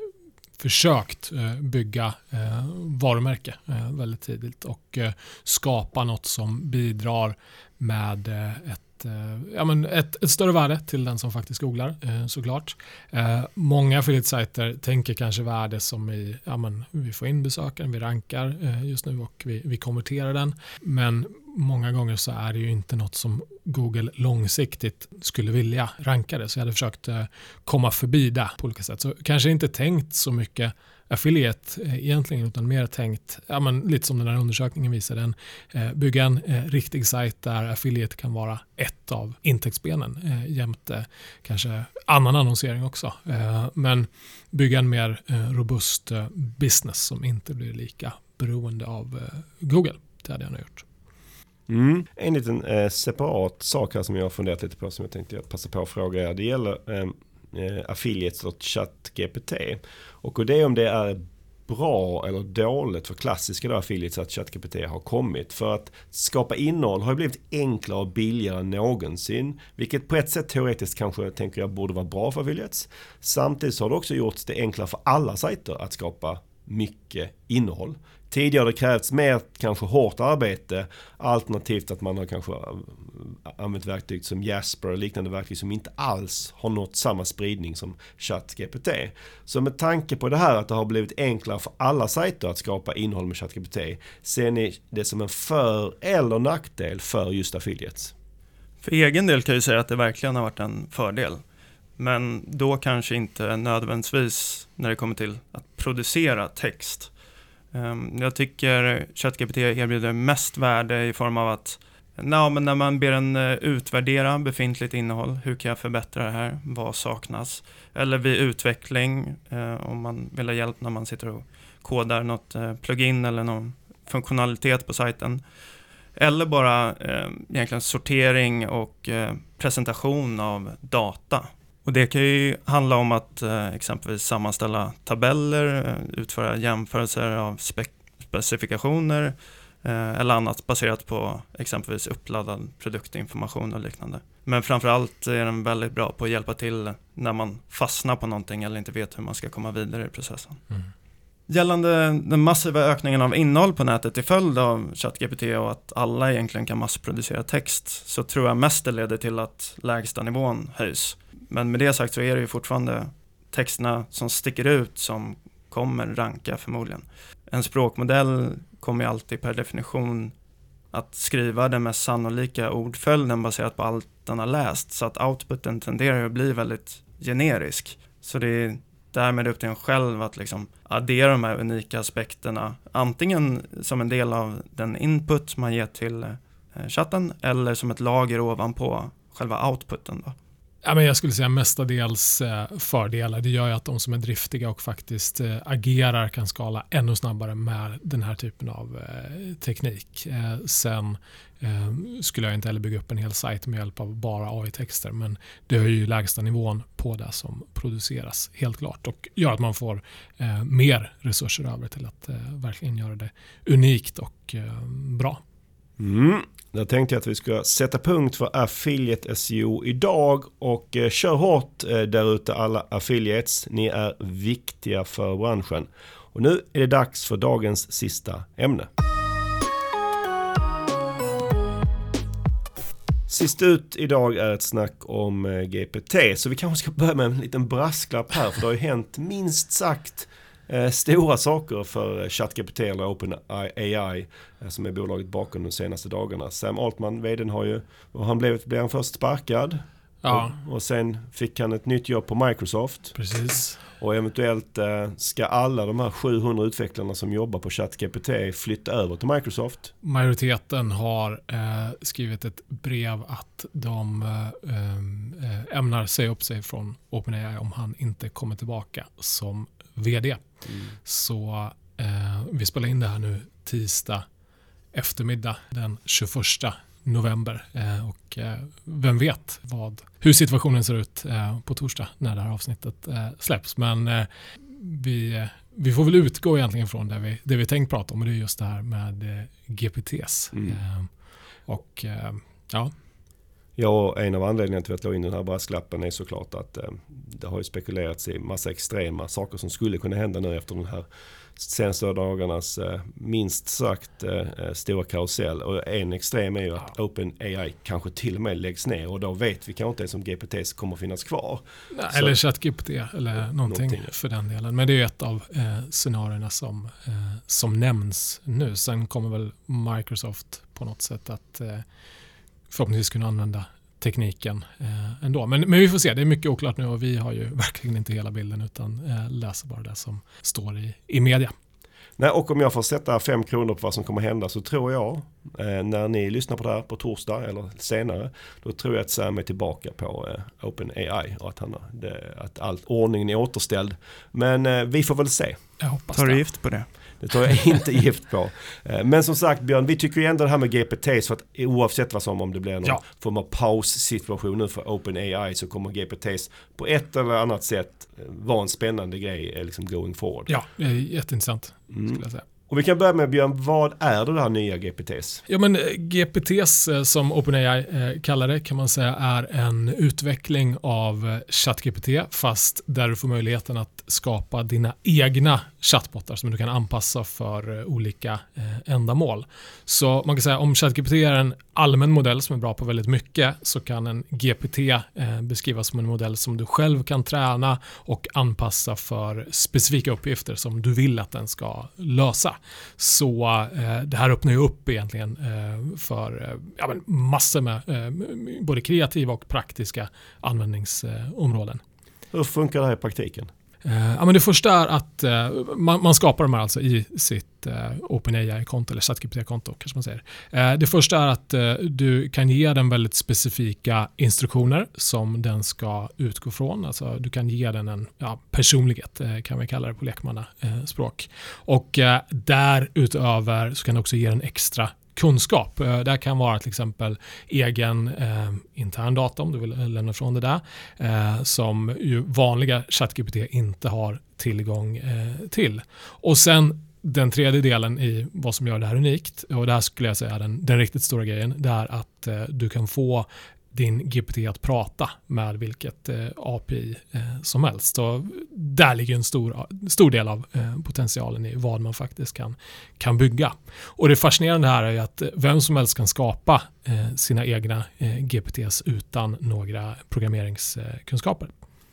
C: försökt eh, bygga eh, varumärke eh, väldigt tidigt och eh, skapa något som bidrar med eh, ett Eh, ja, men ett, ett, större värde till den som faktiskt googlar eh, såklart. Eh, många affiliate-sajter tänker kanske värde som i ja, men vi får in besökaren, vi rankar just nu och vi, vi konverterar den. Men många gånger så är det ju inte något som Google långsiktigt skulle vilja ranka det. Så jag hade försökt komma förbi det på olika sätt. Så kanske inte tänkt så mycket affiliate eh, egentligen utan mer tänkt, ja, men lite som den här undersökningen visade, en, eh, bygga en eh, riktig sajt där affiliate kan vara ett av intäktsbenen eh, jämte kanske annan annonsering också. men bygga en mer robust business som inte blir lika beroende av Google. Det hade jag nog gjort.
A: Mm. En liten eh, separat sak här som jag har funderat lite på som jag tänkte passa på att fråga er. Det gäller eh, eh affiliates och ChatGPT. Och det är om det är bra eller dåligt för klassiska då affiliates att ChatGPT har kommit. För att skapa innehåll har ju blivit enklare och billigare än någonsin. Vilket på ett sätt teoretiskt kanske tänker jag borde vara bra för affiliates. Samtidigt så har det också gjorts det enklare för alla sajter att skapa mycket innehåll. Tidigare har det krävts mer kanske hårt arbete alternativt att man har kanske eh, använt verktyg som Jasper och liknande verktyg som inte alls har nått samma spridning som ChatGPT. Så med tanke på det här att det har blivit enklare för alla sajter att skapa innehåll med ChatGPT ser ni det som en för eller nackdel för just affiliates?
B: För egen del kan jag säga att det verkligen har varit en fördel. Men då kanske inte nödvändigtvis när det kommer till att producera text. Ehm, jag tycker ChatGPT erbjuder mest värde i form av att Ja, men när man ber den eh, utvärdera befintligt innehåll, hur kan jag förbättra det här, vad saknas? Eller vid utveckling, eh, om man vill ha hjälp när man sitter och kodar något eh, plugin eller någon funktionalitet på sajten. Eller bara egentligen sortering och presentation av data. Och det kan ju handla om att eh, exempelvis sammanställa tabeller, eh, utföra jämförelser av spe specifikationer eh, eller annat baserat på exempelvis uppladdad produktinformation och liknande. Men framförallt är den väldigt bra på att hjälpa till när man fastnar på någonting eller inte vet hur man ska komma vidare i processen. Mm. Gällande den massiva ökningen av innehåll på nätet till följd av ChatGPT och att alla egentligen kan massproducera text så tror jag mest det leder till att lägsta nivån höjs. Men med det sagt så är det ju fortfarande texterna som sticker ut som kommer ranka förmodligen. En språkmodell kommer ju alltid per definition att skriva den mest sannolika ordföljden baserat på allt den har läst så att outputen tenderar att bli väldigt generisk. Så det är därmed upp till en själv att liksom addera de här unika aspekterna antingen som en del av den input man ger till eh, chatten eller som ett lager ovanpå själva outputen. Då.
C: Ja, men jag skulle säga mestadels eh, fördelar. Det gör ju att de som är driftiga och faktiskt eh, agerar kan skala ännu snabbare med den här typen av eh, teknik. Sen skulle jag inte heller bygga upp en hel sajt med hjälp av bara AI-texter men det höjer ju lägsta nivån på det som produceras helt klart och gör att man får mer resurser över till att verkligen göra det unikt och bra.
A: Mm. Där tänkte jag att vi ska sätta punkt för Affiliate SEO idag och eh, kör hårt eh, där ute alla affiliates. Ni är viktiga för branschen. Och nu är det dags för dagens sista ämne. Sist ut idag är ett snack om eh, GPT, så vi kanske ska börja med en liten brasklapp här, för det har ju hänt minst sagt eh, stora saker för ChatGPT eller OpenAI eh, som är bolaget bakom de senaste dagarna. Sam Altman, vdn har ju, och han blev, blev han först sparkad ja. och, och sen fick han ett nytt jobb på Microsoft.
C: Precis.
A: Och eventuellt eh, ska alla de här 700 utvecklarna som jobbar på ChatGPT flytta över till Microsoft.
C: Majoriteten har skrivit ett brev att de ämnar säga upp sig från OpenAI om han inte kommer tillbaka som vd. Mm. Så eh, vi spelar in det här nu tisdag eftermiddag den 21 november. Eh, och eh, vem vet vad, hur situationen ser ut eh, på torsdag när det här avsnittet eh, släpps. Men eh, vi, vi får väl utgå egentligen från det vi, det vi tänkt prata om och det är just det här med GPTs. Mm. och ja,
A: Ja, en av anledningarna till att jag la in den här brasklappen är såklart att eh, det har ju spekulerats i massa extrema saker som skulle kunna hända nu efter den här senaste dagarnas eh, minst sagt eh, eh, stora karusell. Och en extrem är ju att. OpenAI kanske till och med läggs ner och då vet vi kanske inte ens om GPT kommer finnas kvar.
C: Nej, eller ChatGPT eller någonting, någonting, för den delen. Men det är ett av eh, scenarierna som, eh, som nämns nu. Sen kommer väl Microsoft på något sätt att eh, förhoppningsvis kunna använda tekniken eh, ändå. Men, men vi får se, det är mycket oklart nu och vi har ju verkligen inte hela bilden utan eh, läser bara det som står i, i media.
A: Nej, och om jag får sätta fem kronor på vad som kommer hända så tror jag, eh, när ni lyssnar på det här på torsdag eller senare, då tror jag att Sam är tillbaka på eh, OpenAI och att, han, det, att all ordningen är återställd. Men eh, vi får väl se.
C: Jag hoppas
B: Tar du gift på det?
A: Det tar jag inte gift på. Eh, men som sagt Björn, vi tycker ju ändå det här med GPT så att oavsett vad som om det blir någon ja. form av paussituation nu för OpenAI så kommer GPTs på ett eller annat sätt eh, vara en spännande grej eh, liksom going forward.
C: Ja, jätteintressant mm. skulle jag säga.
A: Och vi kan börja med Björn, vad är det här nya GPTs?
C: Ja, men eh, GPTs eh, som OpenAI eh, kallar det kan man säga är en utveckling av ChatGPT fast där du får möjligheten att skapa dina egna chattbottar som du kan anpassa för olika ändamål. Så man kan säga om ChatGPT är en allmän modell som är bra på väldigt mycket så kan en GPT beskrivas som en modell som du själv kan träna och anpassa för specifika uppgifter som du vill att den ska lösa. Så eh, det här öppnar ju upp egentligen eh, för eh, ja, men massor med eh, både kreativa och praktiska användningsområden.
A: Hur funkar det här i praktiken?
C: Eh, ja, men det första är att eh, man, man, skapar de här alltså i sitt eh, OpenAI-konto eller ChatGPT-konto kanske man säger. Det första är att du kan ge den väldigt specifika instruktioner som den ska utgå från. Alltså, du kan ge den en ja, personlighet kan vi kalla det på lekmannaspråk. och därutöver så kan du också ge den extra kunskap. Eh, det kan vara till exempel egen eh, intern data om du vill lämna från det där eh, som ju vanliga ChatGPT inte har tillgång eh, till. Och sen den tredje delen i vad som gör det här unikt och det här skulle jag säga är den, den riktigt stora grejen det är att eh, du kan få din GPT att prata med vilket eh, API eh, som helst. Så där ligger en stor, stor del av eh, potentialen i vad man faktiskt kan, kan bygga. Och det fascinerande här är att vem som helst kan skapa eh, sina egna eh, GPTs utan några programmeringskunskaper.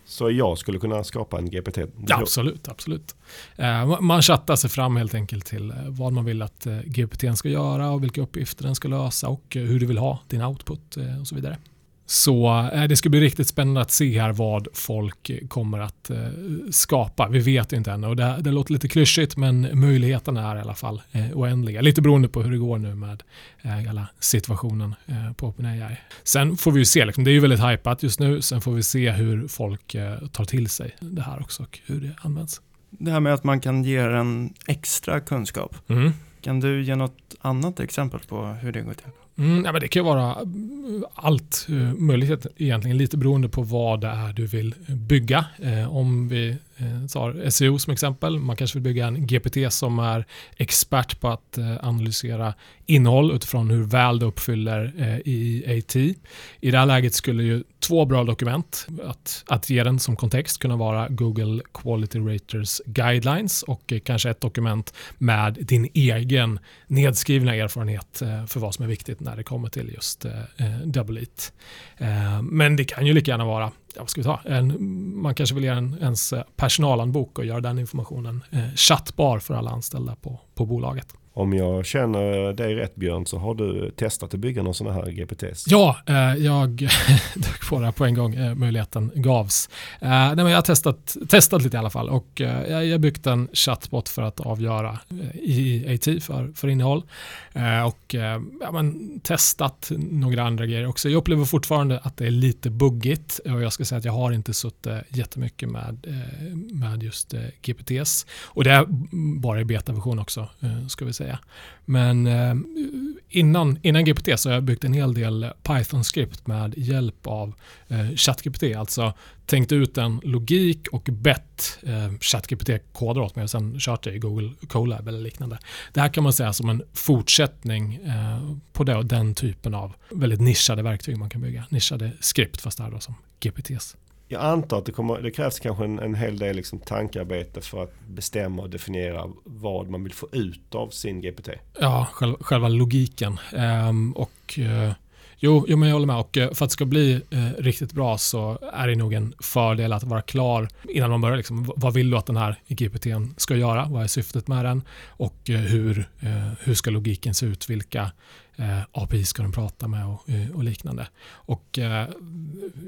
A: Så jag skulle kunna skapa en GPT?
C: Ja, absolut, absolut. Eh, man chattar sig fram helt enkelt till vad man vill att GPT ska göra och vilka uppgifter den ska lösa och hur du vill ha din output och så vidare. Så eh, det ska bli riktigt spännande att se här vad folk kommer att eh, skapa. Vi vet inte än och det, det låter lite klyschigt men möjligheterna är i alla fall eh, oändliga. Lite beroende på hur det går nu med hela situationen på OpenAI. Sen får vi ju se, liksom, det är ju väldigt hypat just nu, sen får vi se hur folk tar till sig det här också och hur det används.
B: Det här med att man kan ge en extra kunskap. Mm. Kan du ge något annat exempel på hur det går till?
C: Mm, ja, men det kan ju vara eh, allt eh, möjligt egentligen, lite beroende på vad det är du vill bygga. Eh, om vi Eh, tar SEO som exempel. Man kanske vill bygga en GPT som är expert på att eh, analysera innehåll utifrån hur väl det uppfyller eh, EAT. I det här läget skulle ju två bra dokument att, att ge den som kontext kunna vara Google Quality Raters Guidelines och kanske ett dokument med din egen nedskrivna erfarenhet för vad som är viktigt när det kommer till just Double Eat. Men det kan ju lika gärna vara vad ska vi ta? En, man kanske vill ge en, ens personalanbok och göra den informationen eh, chattbar för alla anställda på, på bolaget.
A: Om jag känner dig rätt Björn så har du testat att bygga någon sån här GPTs?
C: Ja, eh, jag dök på det här på en gång, eh, möjligheten gavs. Eh, nej, men jag har testat, testat lite i alla fall och eh, jag har byggt en chatbot för att avgöra eh, IAT för, för innehåll eh, Eh, och eh, ja, men, testat några andra grejer också. Jag upplever fortfarande att det är lite buggigt och jag ska säga att jag har inte suttit eh, jättemycket med, med just GPTs och det är bara i betaversion också ska vi säga. Men innan, innan GPT så har jag byggt en hel del Python-skript med hjälp av eh, ChatGPT. Alltså tänkt ut en logik och bett eh, ChatGPT-koder åt mig och sen kört det i Google Colab eller liknande. Det här kan man säga som en fortsättning eh, på det den typen av väldigt nischade verktyg man kan bygga. Nischade skript fast det här då som GPTs
A: jag antar att det, kommer, det krävs kanske en, en hel del liksom tankarbete för att bestämma och definiera vad man vill få ut av sin GPT.
C: Ja, själv, själva logiken. Ehm, och eh, jo, jo, men jag håller med. Och eh, för att det ska bli eh, riktigt bra så är det nog en fördel att vara klar innan man börjar. Liksom, vad vill du att den här GPT ska göra? Vad är syftet med den? Och eh, hur, eh, hur ska logiken se ut? Vilka eh, API ska den prata med och, eh, och liknande. Och eh,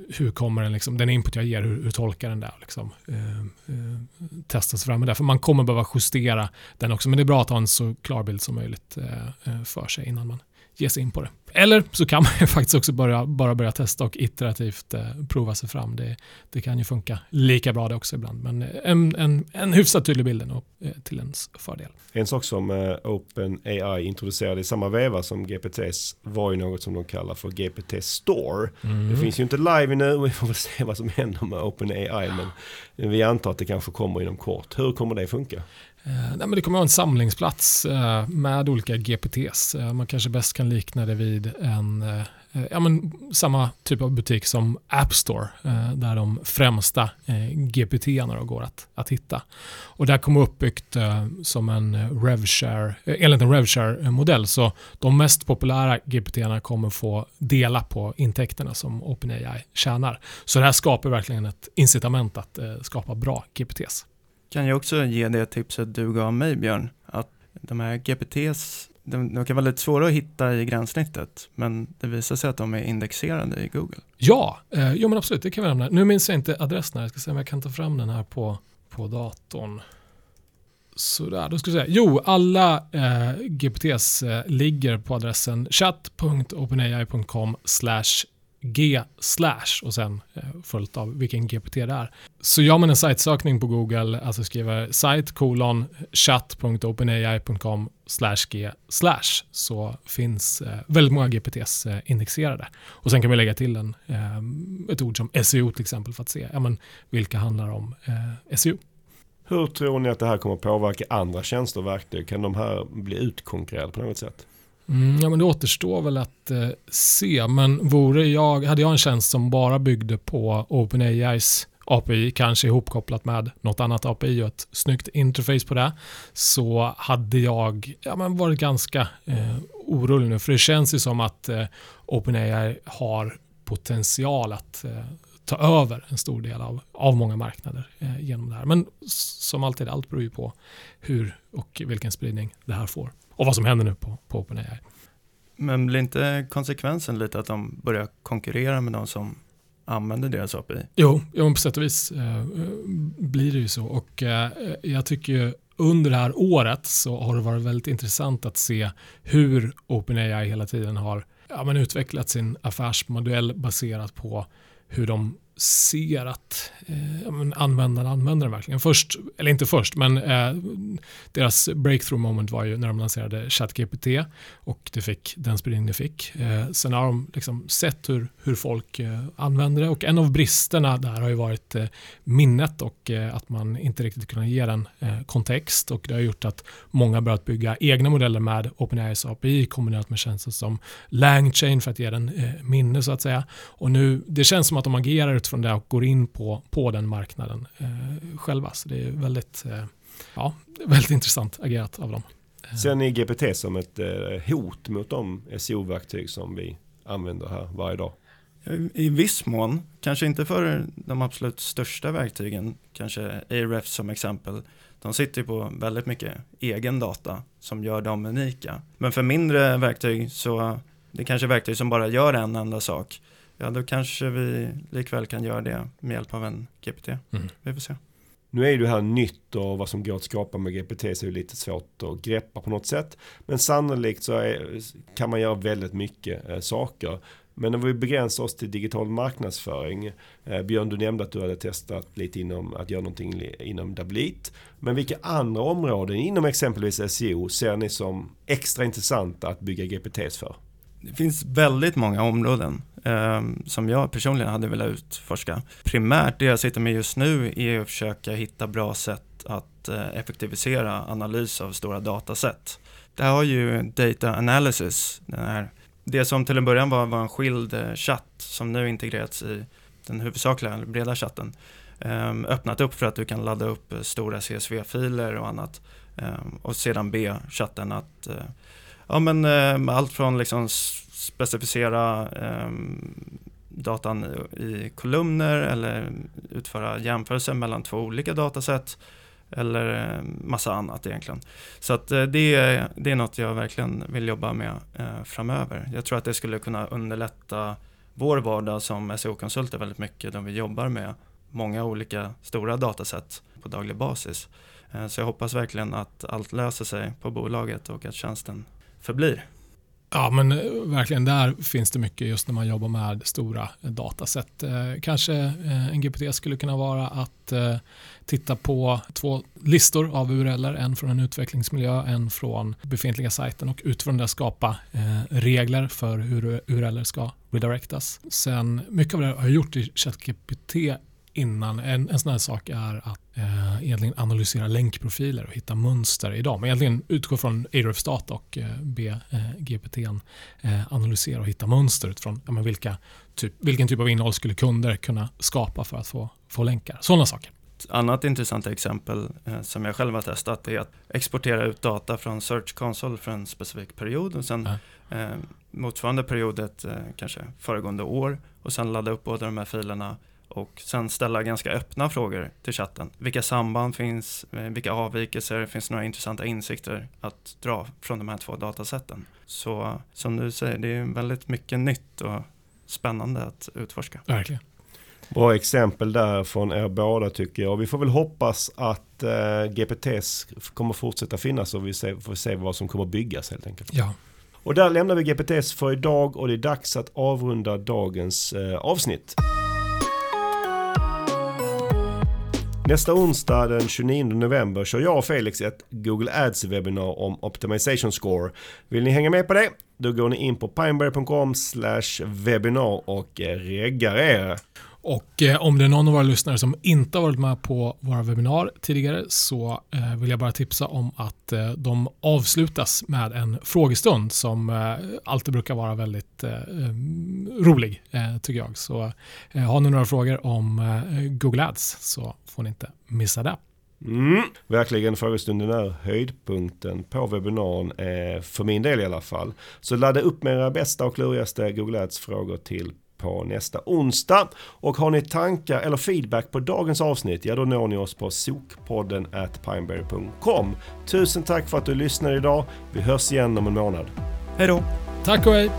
C: hur kommer den, liksom, den input jag ger, hur, hur tolkar den det? Liksom, eh, eh, testas fram med det. För man kommer behöva justera den också, men det är bra att ha en så klar bild som möjligt eh, eh för sig innan man ger sig in på det. eller så kan man ju faktiskt också börja, bara börja testa och iterativt eh, prova sig fram. Det, det kan ju funka lika bra det också ibland. Men en, en, en hyfsat tydlig bild nog eh, till ens fördel.
A: En sak som eh, OpenAI introducerade i samma veva som GPTs var ju något som de kallar för GPT Store.
C: Mm.
A: Det finns ju inte live nu och vi får väl se vad som händer med OpenAI men vi antar att det kanske kommer inom kort. Hur kommer det funka?
C: Eh, nej, men det kommer att vara en samlingsplats eh, med olika GPTs. Eh, man kanske bäst kan likna det vid en, ja, men samma typ av butik som App Store där de främsta eh, GPT-erna går att, att hitta. Och det här kommer uppbyggt som en RevShare, eh, enligt en RevShare-modell. Så de mest populära GPT-erna kommer få dela på intäkterna som OpenAI tjänar. Så det här skapar verkligen ett incitament att skapa bra GPTs.
B: Kan jag också ge det tipset du gav mig Björn, att de här GPTs, de, de kan vara lite svåra att hitta i gränssnittet, men det visar sig att de är indexerade i Google.
C: Ja, eh, jo men absolut, det kan vi nämna. Nu minns jag inte adressen här, jag ska se om jag kan ta fram den här på, på datorn. Sådär, då ska jag säga. Jo, alla eh, GPTs eh, ligger på adressen chat.openai.com g slash och sen eh, följt av vilken GPT det är. Så gör man en sajtsökning på Google, alltså skriver site kolon chat.openai.com slash g slash så finns eh, väldigt många GPTs eh, indexerade. Och sen kan vi lägga till en, ett ord som SEO till exempel för att se ja, men, vilka handlar om SEO.
A: Hur tror ni att det här kommer påverka andra tjänster och verktyg? Kan de här bli utkonkurrerade på något sätt?
C: Mm, ja, men det återstår väl att eh, se, men vore jag, hade jag en tjänst som bara byggde på OpenAIs API, kanske ihopkopplat med något annat API och ett snyggt interface på det, så hade jag ja, men varit ganska eh, orolig nu. För det känns ju som att eh, OpenAI har potential att eh, ta över en stor del av, av många marknader eh, genom det här. Men som alltid, allt beror ju på hur och vilken spridning det här får och vad som händer nu på, på OpenAI.
B: Men blir inte konsekvensen lite att de börjar konkurrera med de som använder deras API?
C: Jo, jo på sätt och vis eh, blir det ju så. Och eh, jag tycker ju under det här året så har det varit väldigt intressant att se hur OpenAI hela tiden har ja, men utvecklat sin affärsmodell baserat på hur de ser att eh, användarna använder den verkligen. Först, eller inte först, men eh, deras breakthrough moment var ju när de lanserade ChatGPT och det fick den spridning det fick. Eh, sen har de liksom sett hur, hur folk eh, använder det och en av bristerna där har ju varit eh, minnet och eh, att man inte riktigt kunnat ge den eh, kontext och det har gjort att många börjat bygga egna modeller med OpenAIs API kombinerat med tjänster som LangChain för att ge den eh, minne så att säga. Och nu, det känns som att de agerar utifrån det och går in på, på den marknaden eh, själva. Så det är väldigt, eh, ja, väldigt intressant agerat av dem.
A: Ser ni GPT som ett eh, hot mot de SEO-verktyg som vi använder här varje dag?
B: I viss mån, kanske inte för de absolut största verktygen, kanske Ahrefs som exempel. De sitter på väldigt mycket egen data som gör dem unika. Men för mindre verktyg så det är kanske verktyg som bara gör en enda sak ja då kanske vi likväl kan göra det med hjälp av en GPT. Mm. Vi får se.
A: Nu är det här nytt och vad som går att skapa med GPT så är det lite svårt att greppa på något sätt. Men sannolikt så är, kan man göra väldigt mycket eh, saker. Men om vi begränsar oss till digital marknadsföring. Eh, Björn, du nämnde att du hade testat lite inom att göra någonting inom Dablit. Men vilka andra områden inom exempelvis SEO ser ni som extra intressanta att bygga GPTs för?
B: Det finns väldigt många områden eh, som jag personligen hade velat utforska. Primärt det jag sitter med just nu är att försöka hitta bra sätt att eh, effektivisera analys av stora dataset. Det har ju data analysis, den här, det som till en början var, var en skild eh, chatt som nu integrerats i den huvudsakliga, breda chatten, ehm, öppnat upp för att du kan ladda upp eh, stora CSV-filer och annat ehm, och sedan be chatten att eh, ja, men, eh, allt från liksom specificera eh, datan i kolumner eller utföra jämförelser mellan två olika datasätt eller eh, massa annat egentligen. Så att eh, det, är, det är något jag verkligen vill jobba med eh, framöver. Jag tror att det skulle kunna underlätta vår vardag som SEO-konsulter väldigt mycket då vi jobbar med många olika stora datasätt på daglig basis. Eh, så jag hoppas verkligen att allt löser sig på bolaget och att tjänsten förblir.
C: Ja, men eh, verkligen. Där finns det mycket just när man jobbar med stora eh, dataset. Eh, kanske en GPT skulle kunna vara att titta på två listor av URL, en från en utvecklingsmiljö, en från befintliga sajten och utifrån det skapa regler för hur URL ska redirectas. Sen, mycket av det har jag gjort i ChatGPT innan. En, en sån här sak är att eh, egentligen analysera länkprofiler och hitta mönster i dem. Egentligen utgå från Ahrefs data och eh, be eh, GPT eh, analysera och hitta mönster utifrån ja, men vilka typ, vilken typ av innehåll skulle kunder kunna skapa för att få, få länkar. Sådana saker.
B: Ett annat intressant exempel eh, som jag själv har testat är att exportera ut data från Search Console för en specifik period och sen eh, motsvarande period ett, eh, kanske föregående år och sen ladda upp båda de här filerna och sen ställa ganska öppna frågor till chatten. Vilka samband finns? Eh, vilka avvikelser? Finns det några intressanta insikter att dra från de här två datasätten? Så som du säger, det är väldigt mycket nytt och spännande att utforska.
C: Verkligen.
A: Bra exempel där från er båda tycker jag. Vi får väl hoppas att eh, GPTs kommer fortsätta finnas och vi se, får se vad som kommer byggas helt enkelt.
C: Ja.
A: Och där lämnar vi GPTs för idag och det är dags att avrunda dagens eh, avsnitt. Nästa onsdag den 29 november kör jag och Felix ett Google Ads-webinar om Optimization Score. Vill ni hänga med på det? Då går ni in på pineberry.com webinar och eh, reggar er.
C: Och eh, om det är någon av våra lyssnare som inte har varit med på våra webbinar tidigare så eh, vill jag bara tipsa om att eh, de avslutas med en frågestund som eh, alltid brukar vara väldigt eh, rolig eh, tycker jag. Så har ni några frågor om Google Ads så får ni inte missa det.
A: Mm. Verkligen, frågestunden är höjdpunkten på webbinaren, för min del i alla fall. Så ladda upp med era bästa och klurigaste Google Ads-frågor till på nästa onsdag. Och har ni tankar eller feedback på dagens avsnitt, ja då når ni oss på sokpodden at pineberry.com. Tusen tack för att du lyssnade idag. Vi hörs igen om en månad.
B: Hej då!
C: Tack och hej!